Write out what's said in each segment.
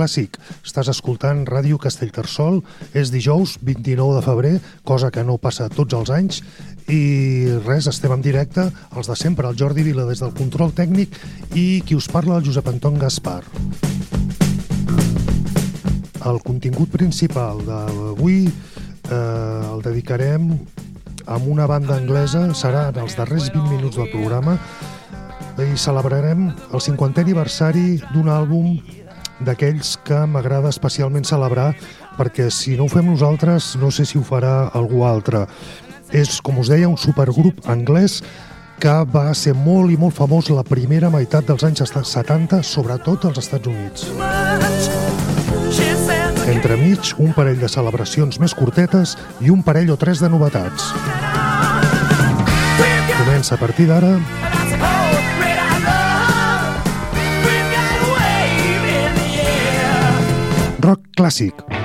Clàssic. Estàs escoltant Ràdio Castellterçol. És dijous, 29 de febrer, cosa que no passa tots els anys. I res, estem en directe, els de sempre, el Jordi Vila des del control tècnic i qui us parla, el Josep Anton Gaspar. El contingut principal d'avui eh, el dedicarem amb una banda anglesa, serà en els darrers 20 minuts del programa, i celebrarem el 50è aniversari d'un àlbum d'aquells que m'agrada especialment celebrar perquè si no ho fem nosaltres no sé si ho farà algú altre. És, com us deia, un supergrup anglès que va ser molt i molt famós la primera meitat dels anys 70, sobretot als Estats Units. Entremig, un parell de celebracions més curtetes i un parell o tres de novetats. Comença a partir d'ara rock clàssic.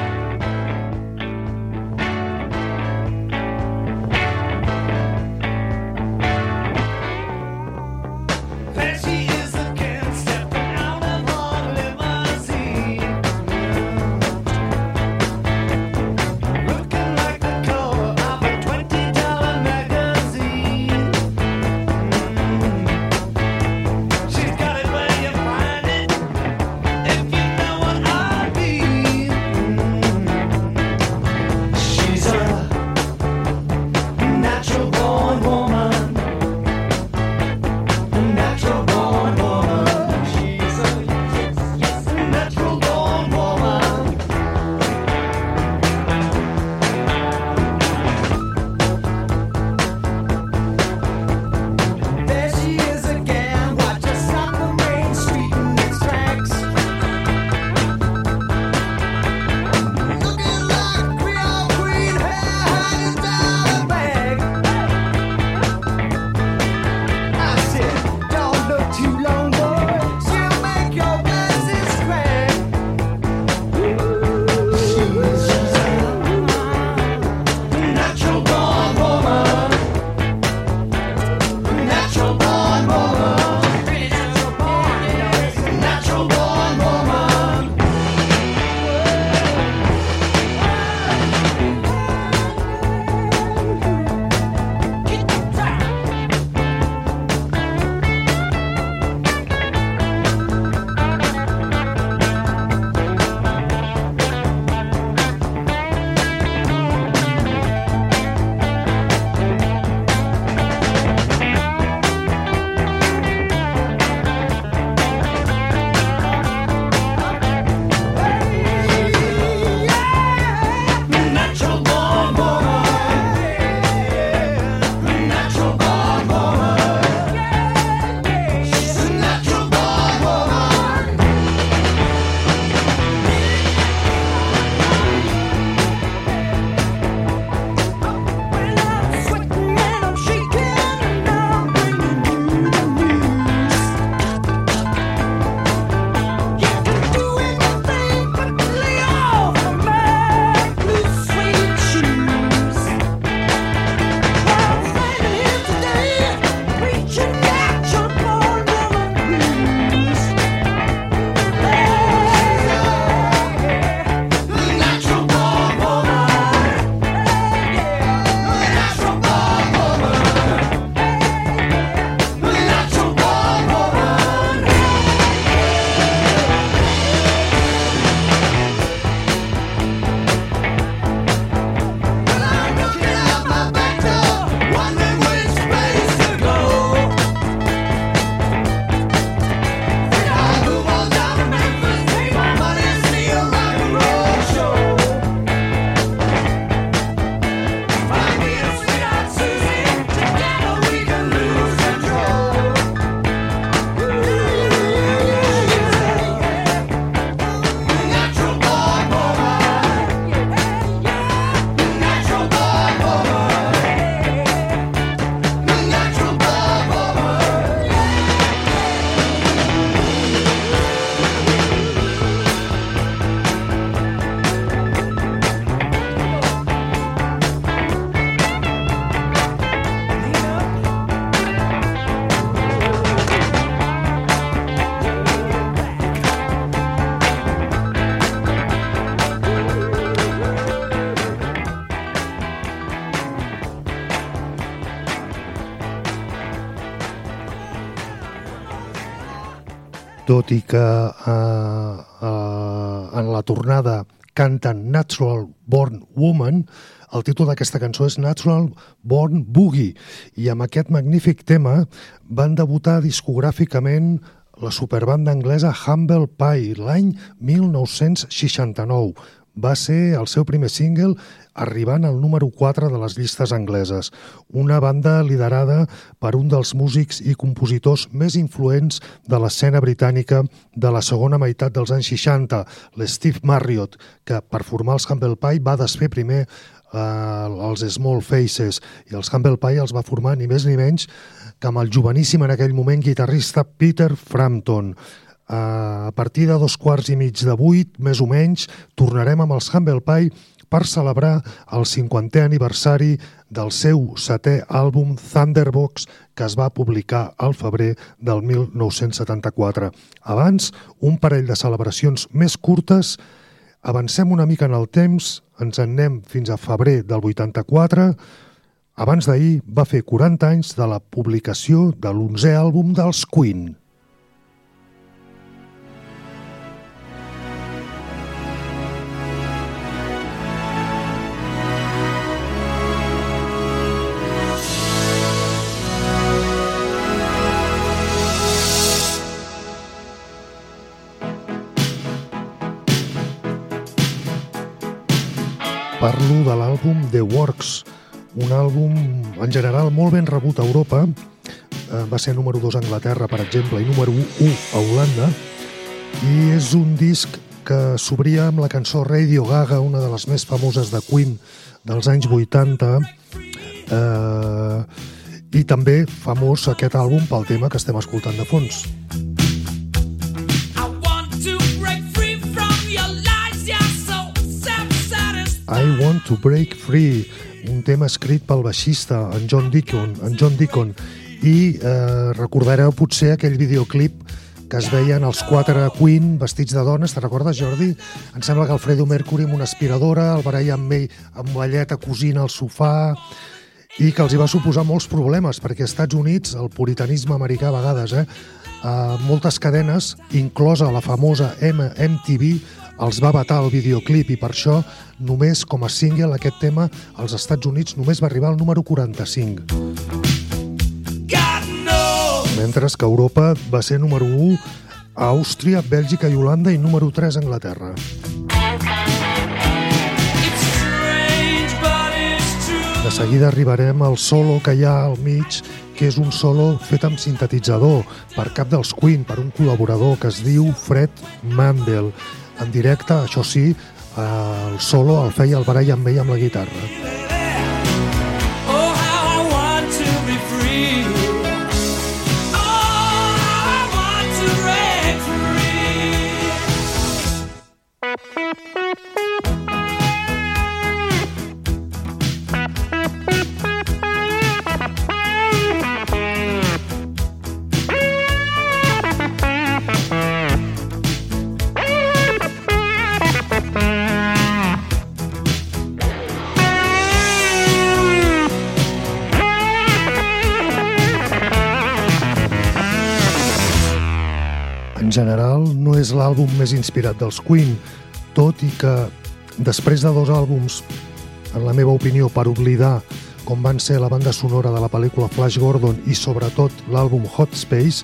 Tot i que eh, eh, en la tornada canten Natural Born Woman, el títol d'aquesta cançó és Natural Born Boogie i amb aquest magnífic tema van debutar discogràficament la superbanda anglesa Humble Pie l'any 1969. Va ser el seu primer single arribant al número 4 de les llistes angleses. Una banda liderada per un dels músics i compositors més influents de l'escena britànica de la segona meitat dels anys 60, l'Steve Marriott, que per formar els Humble Pie va desfer primer eh, els Small Faces i els Humble Pie els va formar ni més ni menys que amb el joveníssim en aquell moment guitarrista Peter Frampton. A partir de dos quarts i mig de vuit, més o menys, tornarem amb els Humble Pie per celebrar el 50è aniversari del seu setè àlbum Thunderbox que es va publicar al febrer del 1974. Abans, un parell de celebracions més curtes, avancem una mica en el temps, ens en anem fins a febrer del 84, abans d'ahir va fer 40 anys de la publicació de l'11è àlbum dels Queen. Parlo de l'àlbum The Works, un àlbum en general molt ben rebut a Europa, eh, va ser número 2 a Anglaterra, per exemple, i número 1 a Holanda, i és un disc que s'obria amb la cançó Radio Gaga, una de les més famoses de Queen dels anys 80, eh, i també famós aquest àlbum pel tema que estem escoltant de fons. I Want to Break Free, un tema escrit pel baixista, en John Deacon, en John Deacon i eh, recordareu potser aquell videoclip que es veien els quatre Queen vestits de dones, te recordes, Jordi? Em sembla que el Fredo Mercury amb una aspiradora, el Brian May amb velleta cosint al sofà i que els hi va suposar molts problemes perquè als Estats Units el puritanisme americà a vegades, eh, a moltes cadenes, inclosa la famosa MTV, els va batar el videoclip i per això només com a single aquest tema als Estats Units només va arribar al número 45. Mentre que Europa va ser número 1 a Àustria, Bèlgica i Holanda i número 3 a Anglaterra. De seguida arribarem al solo que hi ha al mig, que és un solo fet amb sintetitzador per cap dels Queen, per un col·laborador que es diu Fred Mandel en directe, això sí, el solo el feia el Brian May amb la guitarra. General no és l'àlbum més inspirat dels Queen, tot i que després de dos àlbums, en la meva opinió, per oblidar com van ser la banda sonora de la pel·lícula Flash Gordon i sobretot l'àlbum Hot Space,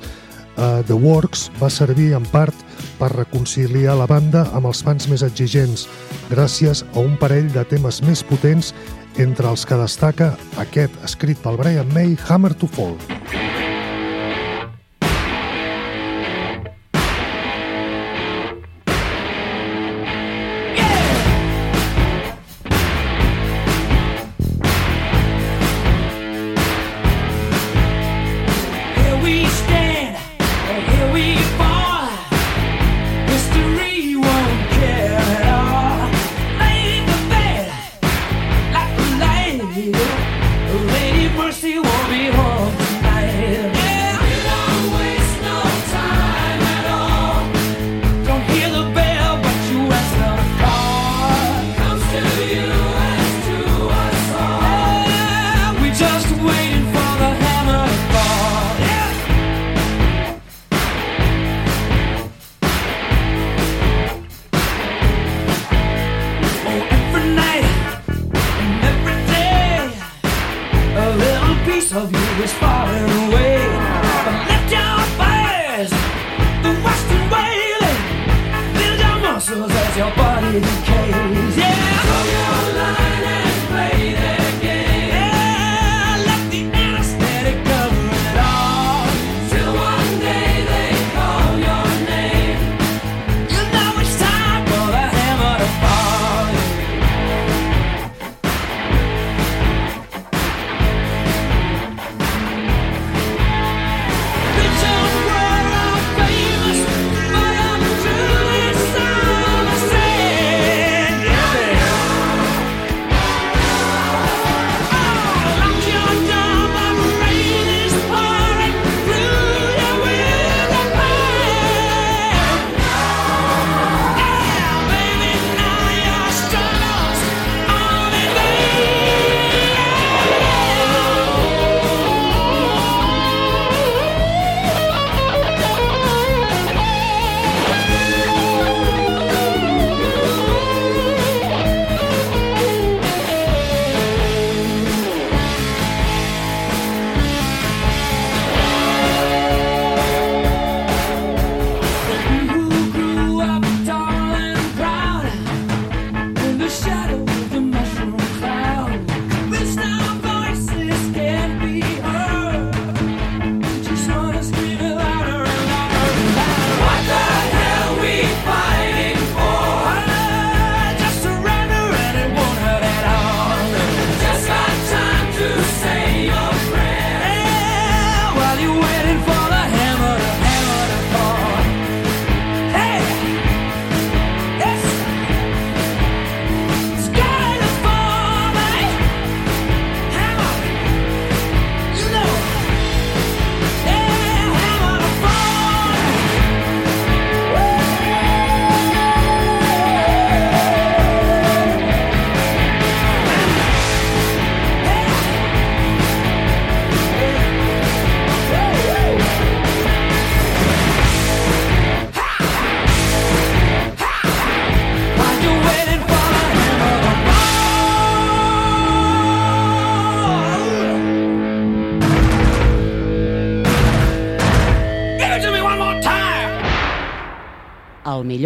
uh, The Works va servir en part per reconciliar la banda amb els fans més exigents, gràcies a un parell de temes més potents entre els que destaca aquest escrit pel Brian May, Hammer to Fall. Piece of you is falling away. But lift your face, the western wailing. Build your muscles as your body decays. Yeah.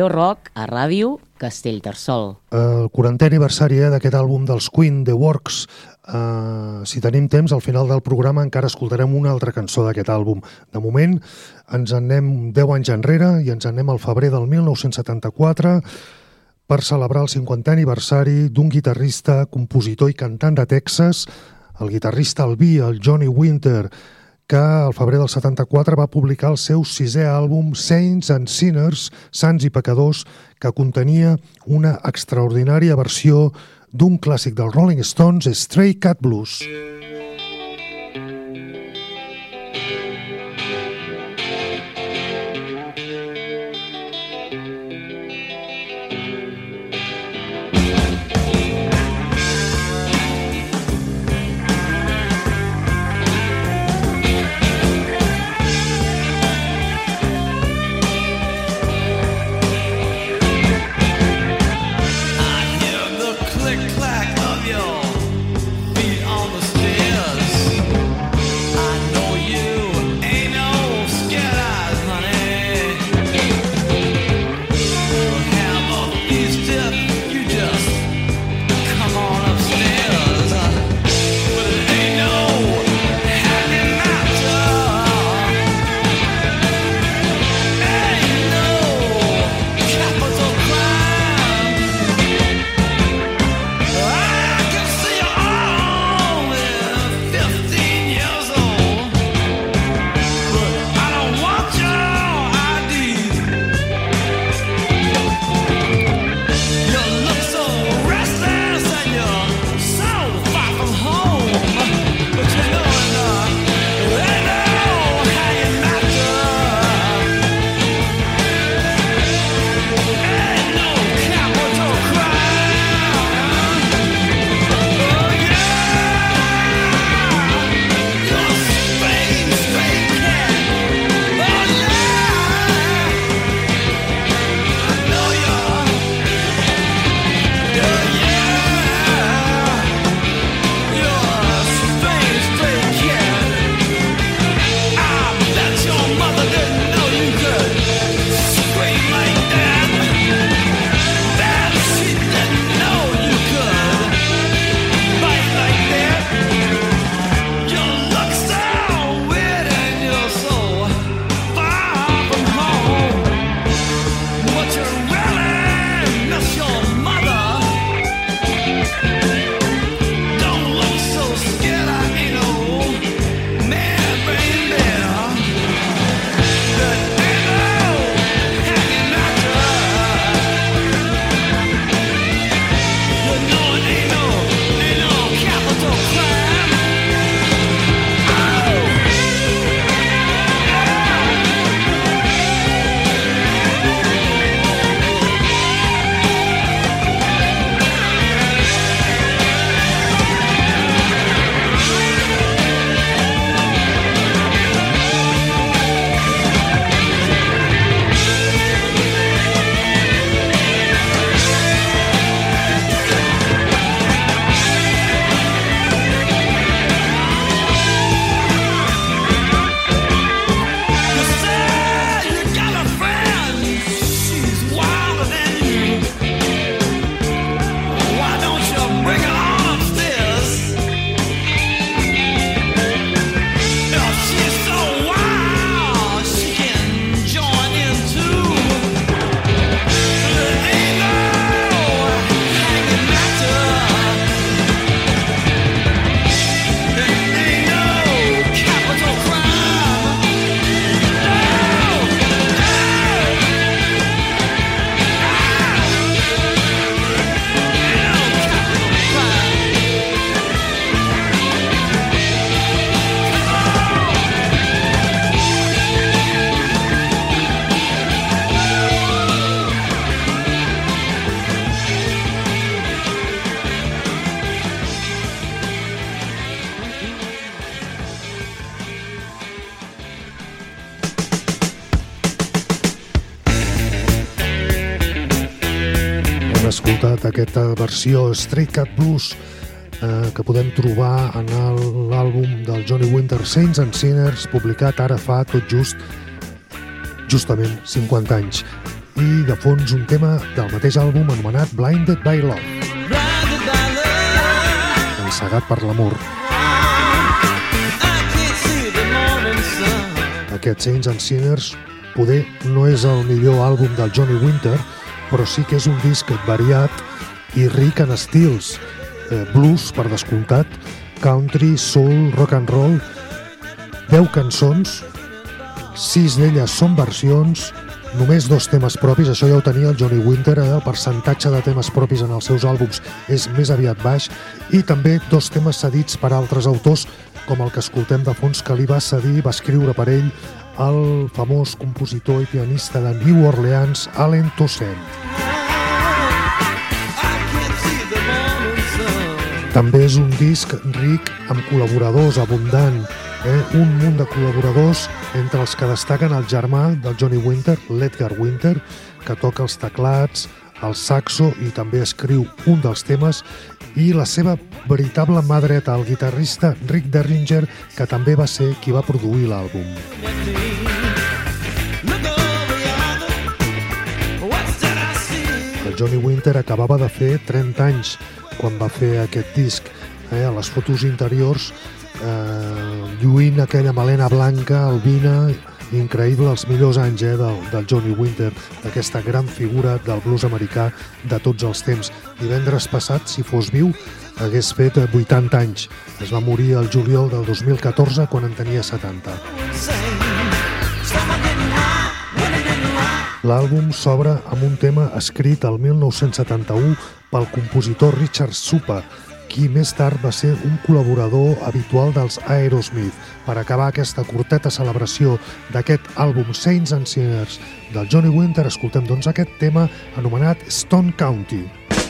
Millor rock a ràdio Castellterçol. El 40è aniversari eh, d'aquest àlbum dels Queen, The Works. Uh, si tenim temps, al final del programa encara escoltarem una altra cançó d'aquest àlbum. De moment, ens en anem 10 anys enrere i ens en anem al febrer del 1974 per celebrar el 50è aniversari d'un guitarrista, compositor i cantant de Texas, el guitarrista albí, el Johnny Winter, que al febrer del 74 va publicar el seu sisè àlbum Saints and Sinners, Sants i Pecadors, que contenia una extraordinària versió d'un clàssic dels Rolling Stones, Stray Cat Blues. I hear aquesta versió Street Cat Blues eh, que podem trobar en l'àlbum del Johnny Winter Saints and Sinners publicat ara fa tot just justament 50 anys. I de fons un tema del mateix àlbum anomenat Blinded by Love. Encegat per l'amor. Aquest Saints and Sinners poder no és el millor àlbum del Johnny Winter però sí que és un disc variat i ric en estils eh, blues per descomptat country, soul, rock and roll 10 cançons 6 d'elles són versions només dos temes propis, això ja ho tenia el Johnny Winter, eh? el percentatge de temes propis en els seus àlbums és més aviat baix, i també dos temes cedits per altres autors, com el que escoltem de fons que li va cedir, va escriure per ell el famós compositor i pianista de New Orleans, Allen Toussaint. També és un disc ric amb col·laboradors, abundant, eh? un munt de col·laboradors, entre els que destaquen el germà del Johnny Winter, l'Edgar Winter, que toca els teclats, el saxo i també escriu un dels temes, i la seva veritable mà dreta, el guitarrista Rick Derringer, que també va ser qui va produir l'àlbum. El Johnny Winter acabava de fer 30 anys quan va fer aquest disc. Eh? Les fotos interiors eh, lluint aquella melena blanca, albina, increïble, els millors anys eh, del, del Johnny Winter, d'aquesta gran figura del blues americà de tots els temps. Divendres passat, si fos viu, hagués fet eh, 80 anys. Es va morir el juliol del 2014 quan en tenia 70. L'àlbum s'obre amb un tema escrit el 1971 pel compositor Richard Supa, qui més tard va ser un col·laborador habitual dels Aerosmith. Per acabar aquesta curteta celebració d'aquest àlbum Saints and Sinners del Johnny Winter, escoltem doncs aquest tema anomenat Stone County. I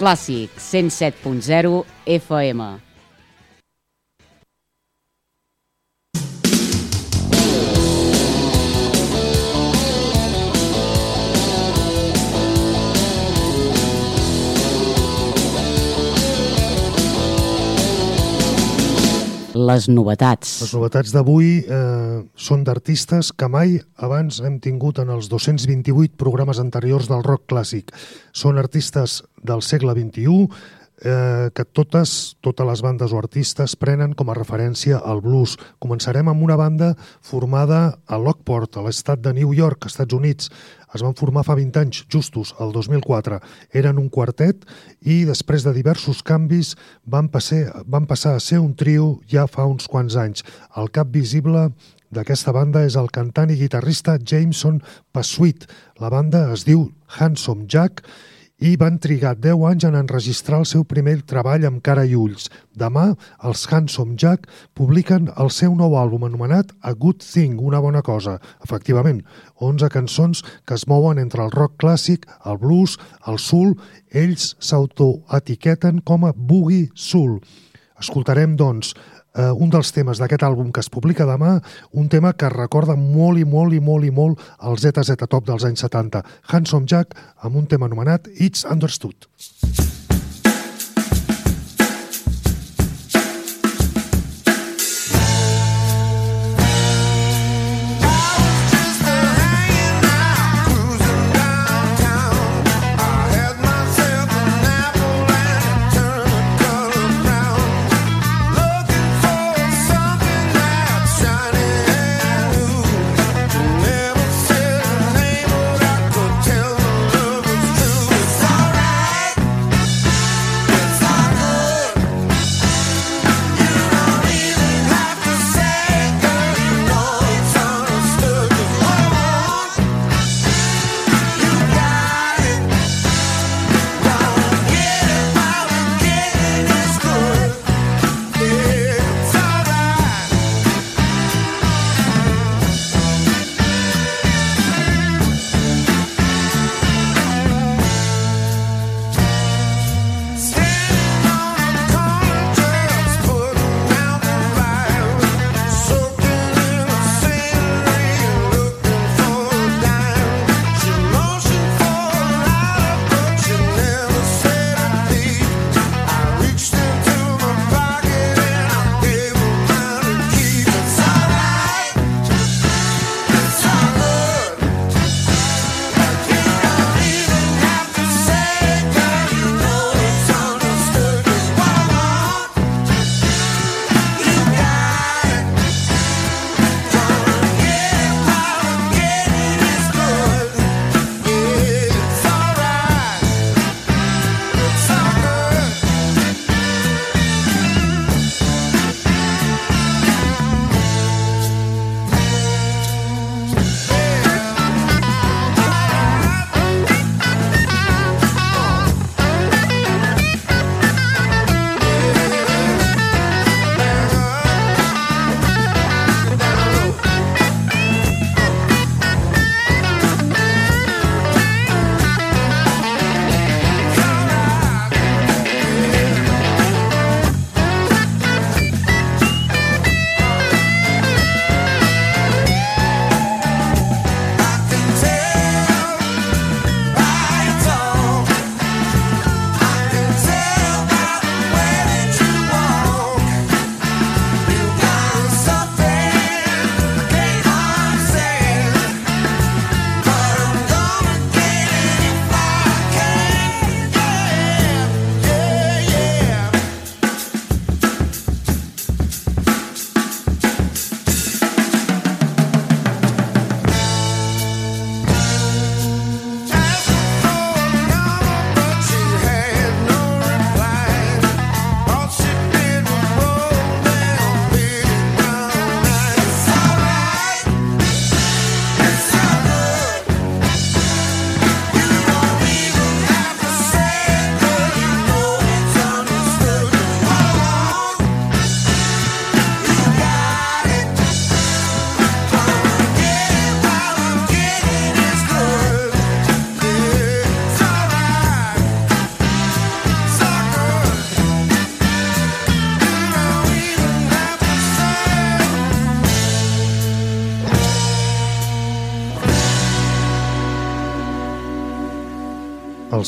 Clàssic 107.0 FM. Les novetats. Les novetats d'avui eh, són d'artistes que mai abans hem tingut en els 228 programes anteriors del rock clàssic. Són artistes del segle XXI eh, que totes, totes les bandes o artistes prenen com a referència al blues. Començarem amb una banda formada a Lockport, a l'estat de New York, Estats Units. Es van formar fa 20 anys, justos, el 2004. Eren un quartet i després de diversos canvis van, passar, van passar a ser un trio ja fa uns quants anys. El cap visible d'aquesta banda és el cantant i guitarrista Jameson Passuit. La banda es diu Handsome Jack i van trigar 10 anys en enregistrar el seu primer treball amb cara i ulls. Demà, els Handsome Jack publiquen el seu nou àlbum anomenat A Good Thing, una bona cosa. Efectivament, 11 cançons que es mouen entre el rock clàssic, el blues, el soul, ells s'autoetiqueten com a boogie soul. Escoltarem, doncs, eh, un dels temes d'aquest àlbum que es publica demà, un tema que recorda molt i molt i molt i molt el ZZ Top dels anys 70. Handsome Jack amb un tema anomenat It's Understood. Never said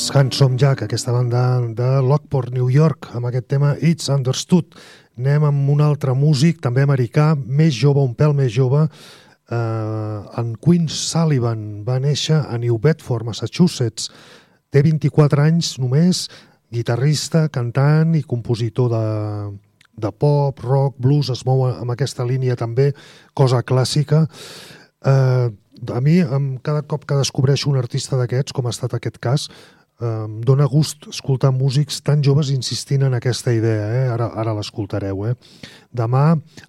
els Handsome Jack, aquesta banda de Lockport, New York, amb aquest tema It's Understood. Anem amb un altre músic, també americà, més jove, un pèl més jove, eh, en Quinn Sullivan va néixer a New Bedford, Massachusetts. Té 24 anys només, guitarrista, cantant i compositor de, de pop, rock, blues, es mou amb aquesta línia també, cosa clàssica. Eh, a mi, cada cop que descobreixo un artista d'aquests, com ha estat aquest cas, em dóna gust escoltar músics tan joves insistint en aquesta idea, eh? ara, ara l'escoltareu. Eh? Demà,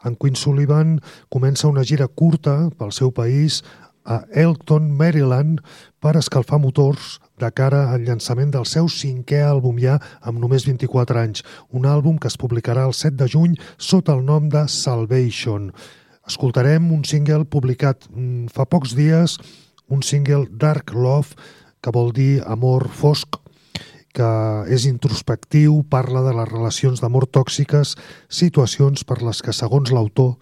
en Quinn Sullivan comença una gira curta pel seu país a Elkton, Maryland, per escalfar motors de cara al llançament del seu cinquè àlbum ja amb només 24 anys, un àlbum que es publicarà el 7 de juny sota el nom de Salvation. Escoltarem un single publicat mm, fa pocs dies, un single Dark Love, que vol dir amor fosc, que és introspectiu, parla de les relacions d'amor tòxiques, situacions per les que, segons l'autor,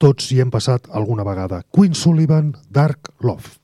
tots hi hem passat alguna vegada. Queen Sullivan, Dark Love.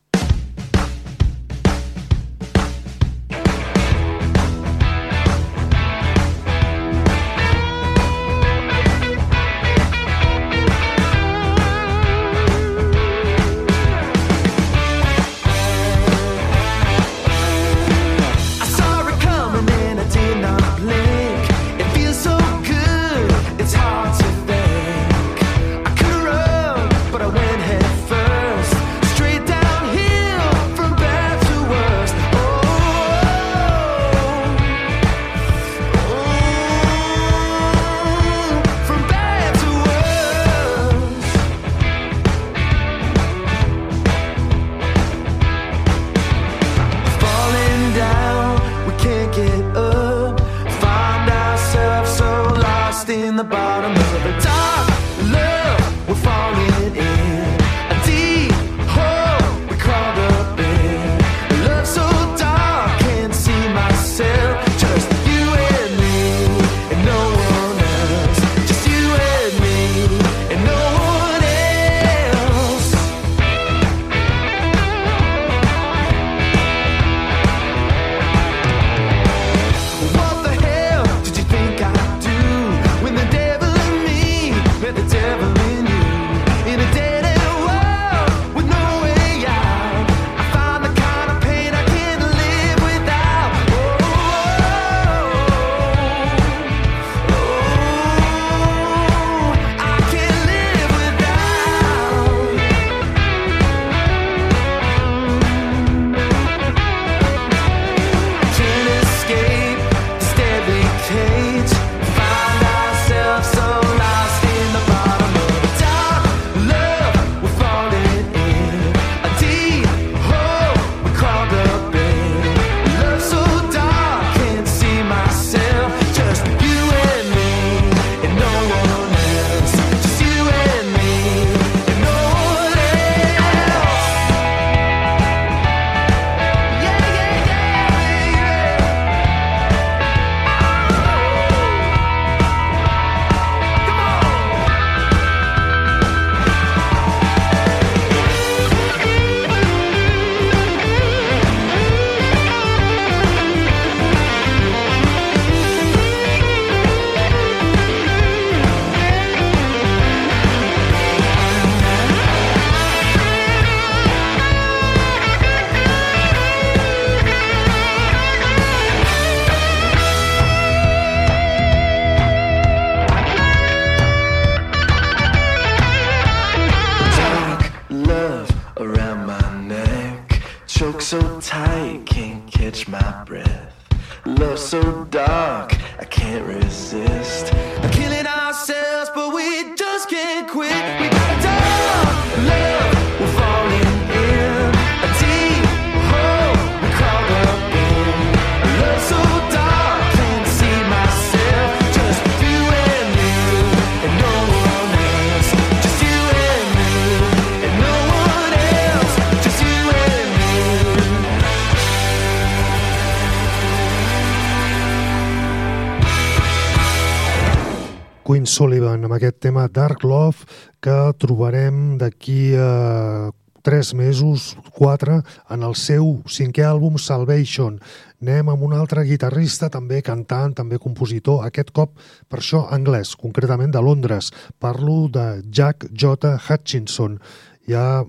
Dark Love que trobarem d'aquí a tres mesos, quatre, en el seu cinquè àlbum Salvation. Anem amb un altre guitarrista, també cantant, també compositor, aquest cop per això anglès, concretament de Londres. Parlo de Jack J. Hutchinson. Ja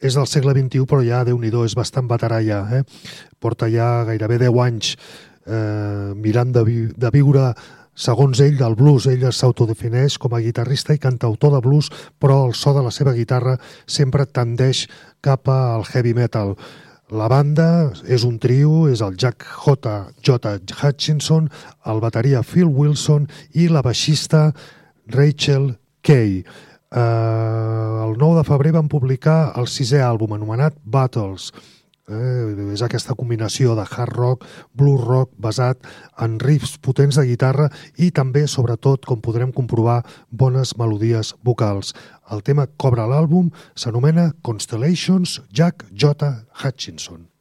és del segle XXI, però ja, déu nhi és bastant veterà ja. Eh? Porta ja gairebé 10 anys eh, mirant de, vi de viure Segons ell, del blues, ell s'autodefineix com a guitarrista i cantautor de blues, però el so de la seva guitarra sempre tendeix cap al heavy metal. La banda és un trio, és el Jack J. J. Hutchinson, el bateria Phil Wilson i la baixista Rachel Kay. Uh, el 9 de febrer van publicar el sisè àlbum anomenat Battles. Eh, és aquesta combinació de hard rock, blues rock, basat en riffs potents de guitarra i també, sobretot, com podrem comprovar, bones melodies vocals. El tema que l'àlbum s'anomena Constellations Jack J. Hutchinson.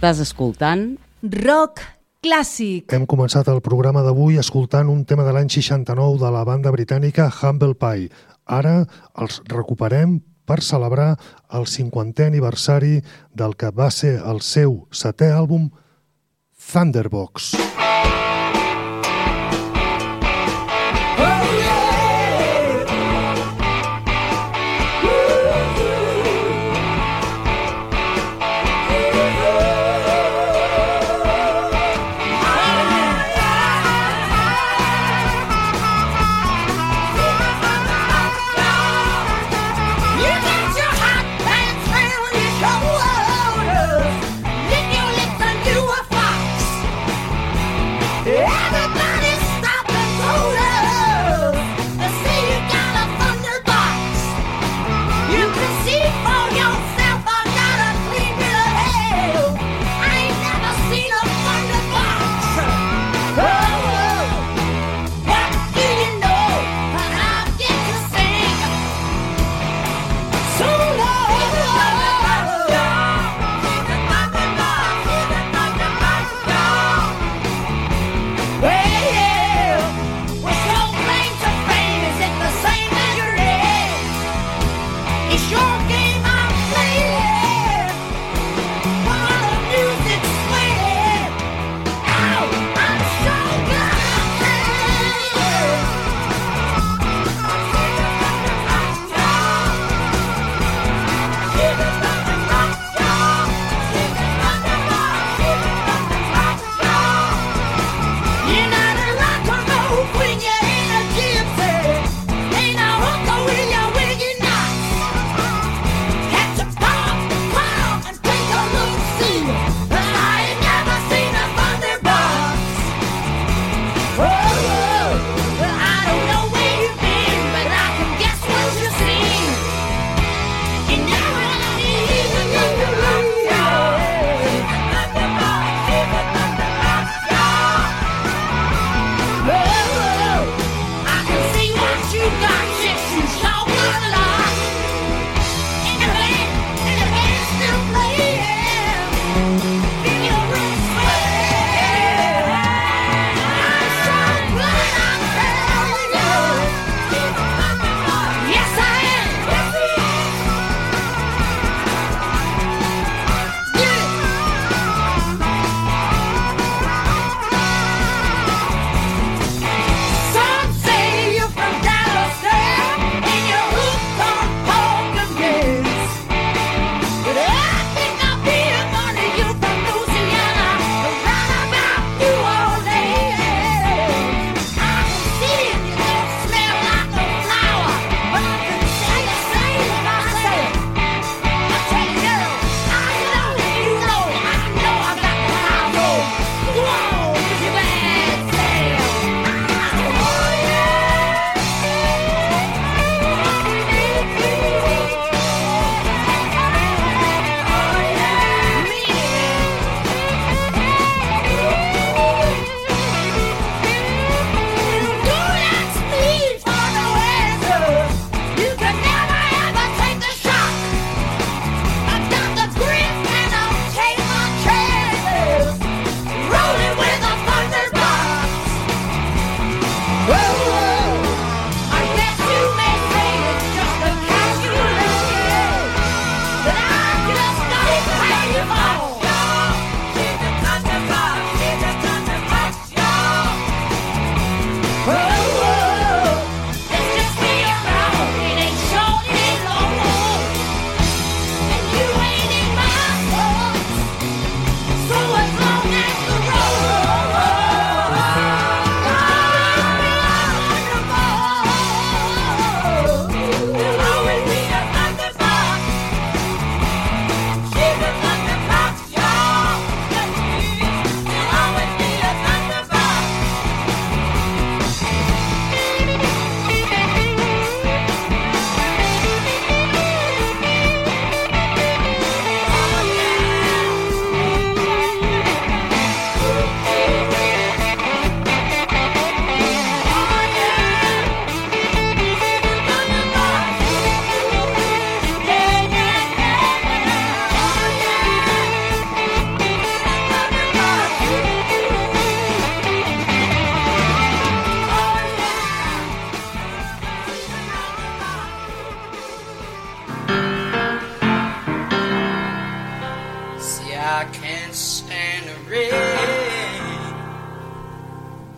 Estàs escoltant Rock clàssic. Hem començat el programa d'avui escoltant un tema de l'any 69 de la banda britànica Humble Pie. Ara els recuperem per celebrar el 50è aniversari del que va ser el seu setè àlbum Thunderbox. You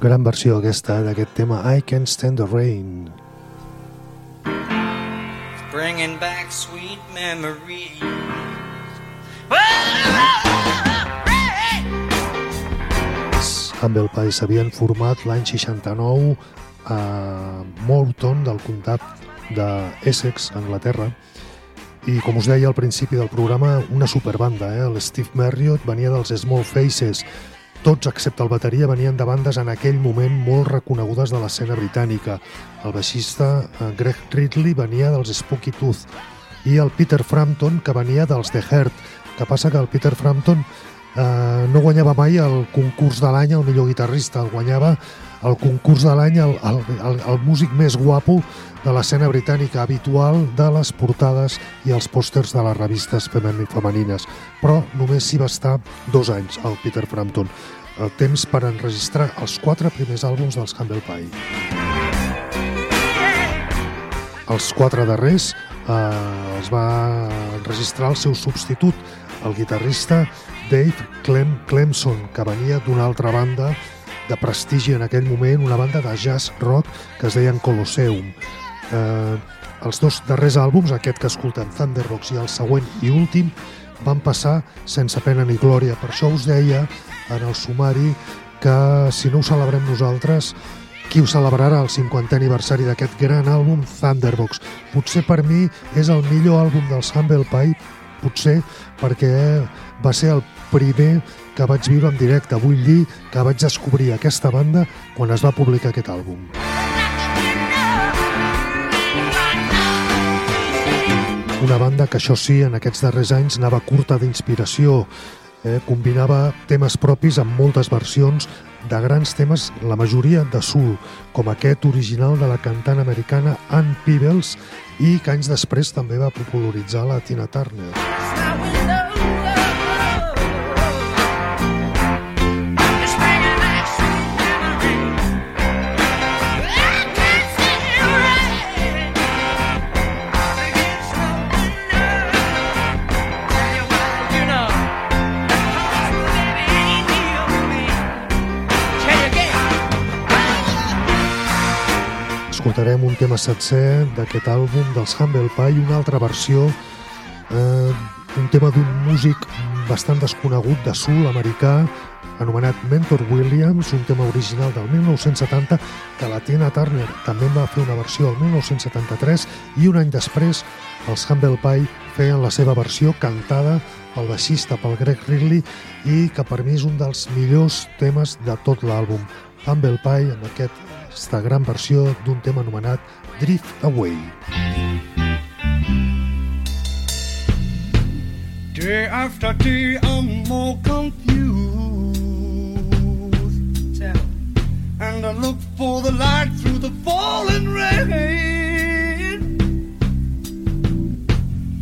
Gran versió aquesta d'aquest tema I Can't Stand the Rain. Bringing back sweet memories. Humble Pie s'havien format l'any 69 a Moulton, del comtat de Essex, Anglaterra, i com us deia al principi del programa, una superbanda, eh? el Steve Marriott venia dels Small Faces, tots excepte el bateria venien de bandes en aquell moment molt reconegudes de l'escena britànica. El baixista eh, Greg Ridley venia dels Spooky Tooth. I el Peter Frampton que venia dels The Heart, que passa que el Peter Frampton eh, no guanyava mai el concurs de l'any el millor guitarrista, el guanyava el concurs de l'any el, el, el, el músic més guapo de l'escena britànica habitual de les portades i els pòsters de les revistes femen- femenines, però només s'hi va estar dos anys, el Peter Frampton, el temps per enregistrar els quatre primers àlbums dels Humble Pie. Els quatre darrers eh, els va enregistrar el seu substitut, el guitarrista Dave Clem Clemson, que venia d'una altra banda de prestigi en aquell moment, una banda de jazz rock que es deien Colosseum. Eh, els dos darrers àlbums, aquest que escoltem, Thunderbox i el següent i últim, van passar sense pena ni glòria. Per això us deia en el sumari que si no ho celebrem nosaltres, qui ho celebrarà el 50è aniversari d'aquest gran àlbum Thunderbox. Potser per mi és el millor àlbum dels Humble Pie, potser perquè va ser el primer que vaig viure en directe. Vull dir que vaig descobrir aquesta banda quan es va publicar aquest àlbum. Una banda que això sí, en aquests darrers anys anava curta d'inspiració, eh, combinava temes propis amb moltes versions de grans temes, la majoria de soul, com aquest original de la cantant americana Ann Peebles i que anys després també va popularitzar la Tina Turner. Escoltarem un tema sencer d'aquest àlbum dels Humble Pie, una altra versió, eh, un tema d'un músic bastant desconegut de soul americà, anomenat Mentor Williams, un tema original del 1970 que la Tina Turner també va fer una versió el 1973 i un any després els Humble Pie feien la seva versió cantada pel baixista, pel Greg Ridley i que per mi és un dels millors temes de tot l'àlbum. Humble Pie amb aquesta gran versió d'un tema anomenat Drift Away. Day after day, I'm more confused. And I look for the light through the falling rain.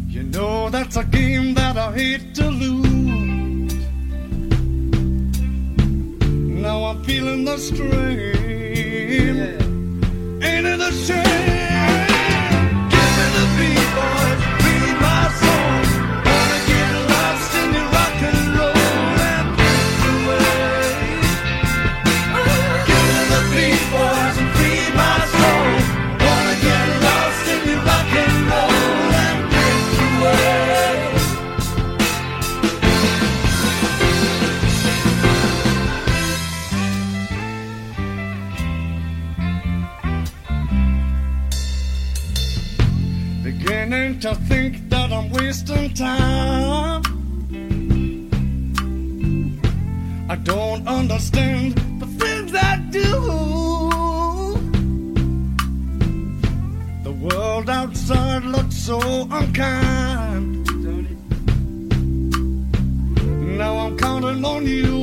You know that's a game that I hate to lose. Now I'm feeling the strain. Ain't it a shame? Wasting time. I don't understand the things I do. The world outside looks so unkind. Now I'm counting on you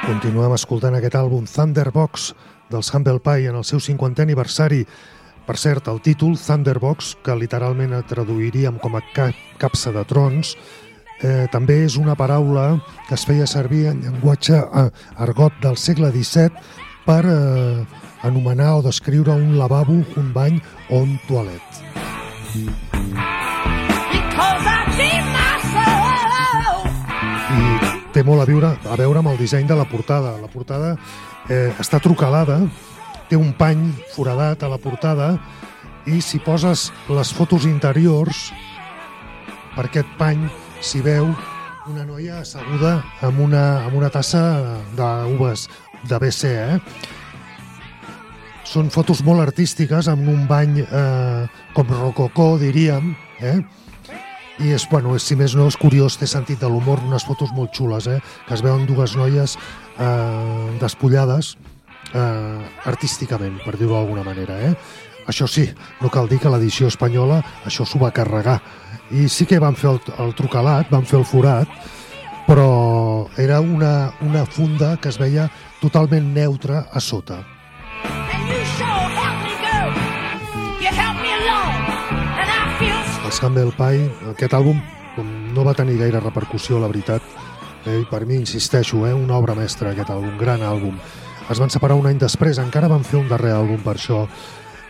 Continuem escoltant aquest àlbum Thunderbox dels Humble Pie en el seu 50è aniversari. Per cert, el títol Thunderbox, que literalment traduiríem com a ca capsa de trons, eh, també és una paraula que es feia servir en llenguatge eh, argot del segle XVII per eh, anomenar o descriure un lavabo, un bany o un toilet. Because té molt a veure, a veure amb el disseny de la portada. La portada eh, està trucalada, té un pany foradat a la portada i si poses les fotos interiors per aquest pany s'hi veu una noia asseguda amb una, amb una tassa d'uves de BC, eh? Són fotos molt artístiques, amb un bany eh, com rococó, diríem, eh? I és, bueno, si més no, és curiós, té sentit de l'humor, unes fotos molt xules, eh? que es veuen dues noies eh, despullades eh, artísticament, per dir-ho d'alguna manera. Eh? Això sí, no cal dir que l'edició espanyola això s'ho va carregar. I sí que van fer el, el trucalat, van fer el forat, però era una, una funda que es veia totalment neutra a sota. Els Humble Pie, aquest àlbum no va tenir gaire repercussió, la veritat. Eh, per mi, insisteixo, eh, una obra mestra aquest àlbum, gran àlbum. Es van separar un any després, encara van fer un darrer àlbum per això.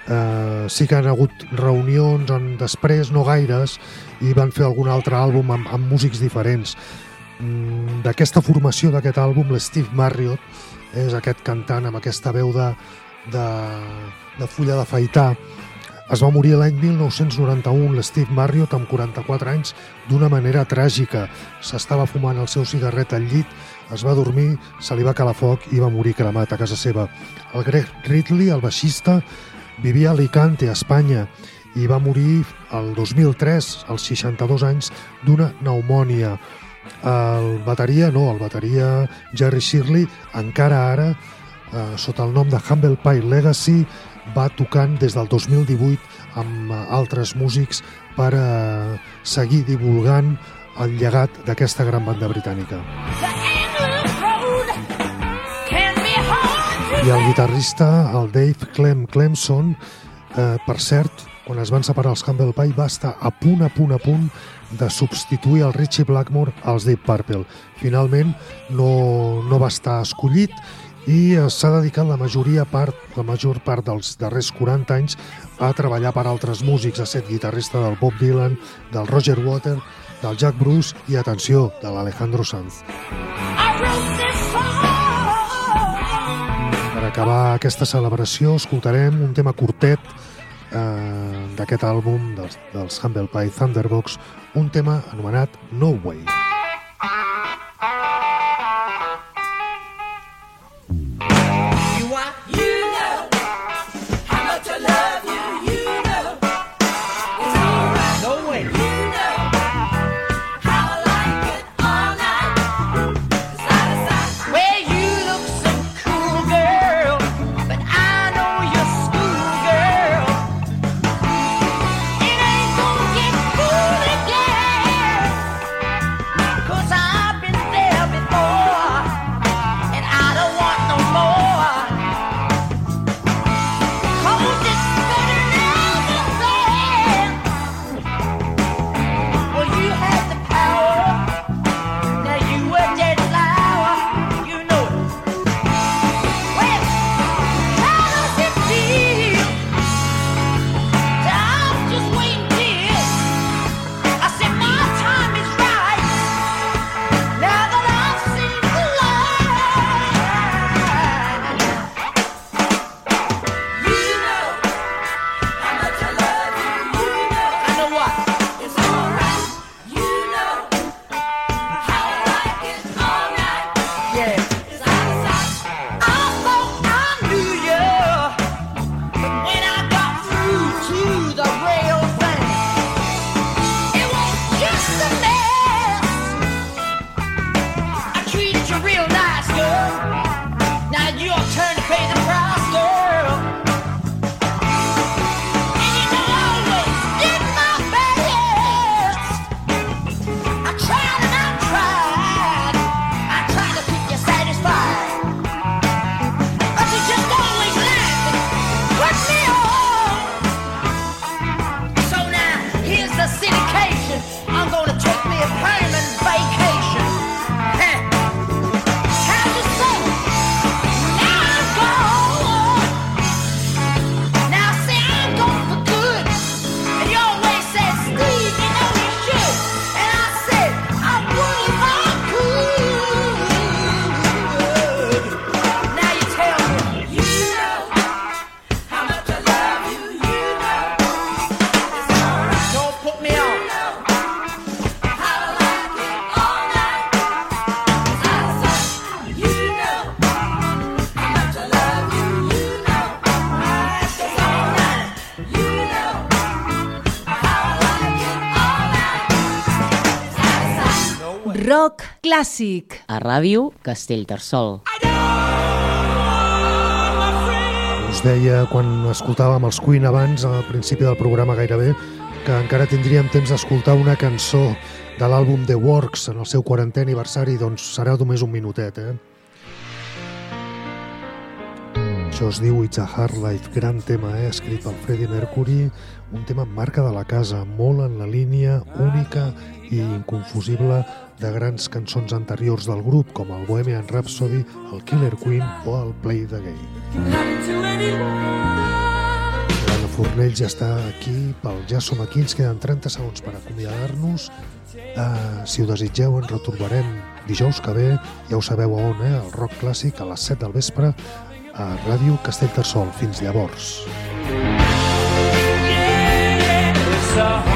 Eh, sí que han hagut reunions on després, no gaires, i van fer algun altre àlbum amb, amb músics diferents. Mm, D'aquesta formació d'aquest àlbum, l'Steve Marriott és aquest cantant amb aquesta veu de, de, de fulla de faitar. Es va morir l'any 1991 l'Steve Marriott amb 44 anys d'una manera tràgica. S'estava fumant el seu cigarret al llit, es va dormir, se li va calar foc i va morir cremat a casa seva. El Greg Ridley, el baixista, vivia a Alicante, a Espanya, i va morir el 2003, als 62 anys, d'una pneumònia. El bateria, no, el bateria Jerry Shirley, encara ara, eh, sota el nom de Humble Pie Legacy, va tocant des del 2018 amb eh, altres músics per eh, seguir divulgant el llegat d'aquesta gran banda britànica. I el guitarrista, el Dave Clem Clemson, eh, per cert, quan es van separar els Humble Pie va estar a punt, a punt, a punt de substituir el Richie Blackmore als Deep Purple. Finalment no, no va estar escollit i s'ha dedicat la majoria part, la major part dels darrers 40 anys a treballar per altres músics, a ser guitarrista del Bob Dylan, del Roger Water, del Jack Bruce i, atenció, de l'Alejandro Sanz. Per acabar aquesta celebració escoltarem un tema curtet eh, d'aquest àlbum dels, dels Humble Pie Thunderbox, un tema anomenat No Way. You clàssic. A Ràdio Castellterçol. Us deia, quan escoltàvem els Queen abans, al principi del programa gairebé, que encara tindríem temps d'escoltar una cançó de l'àlbum The Works en el seu 40è aniversari, doncs serà només un minutet, eh? Això es diu It's a Hard Life, gran tema, eh? escrit pel Freddie Mercury, un tema amb marca de la casa, molt en la línia única i inconfusible de grans cançons anteriors del grup com el Bohemian Rhapsody, el Killer Queen o el Play the Game. L'Anna Fornell ja està aquí pel Ja som aquí, ens queden 30 segons per acomiadar-nos. Uh, si ho desitgeu ens retrobarem dijous que ve, ja ho sabeu a on, eh? el rock clàssic a les 7 del vespre a Ràdio Castellterçol. Fins llavors. Yeah, yeah,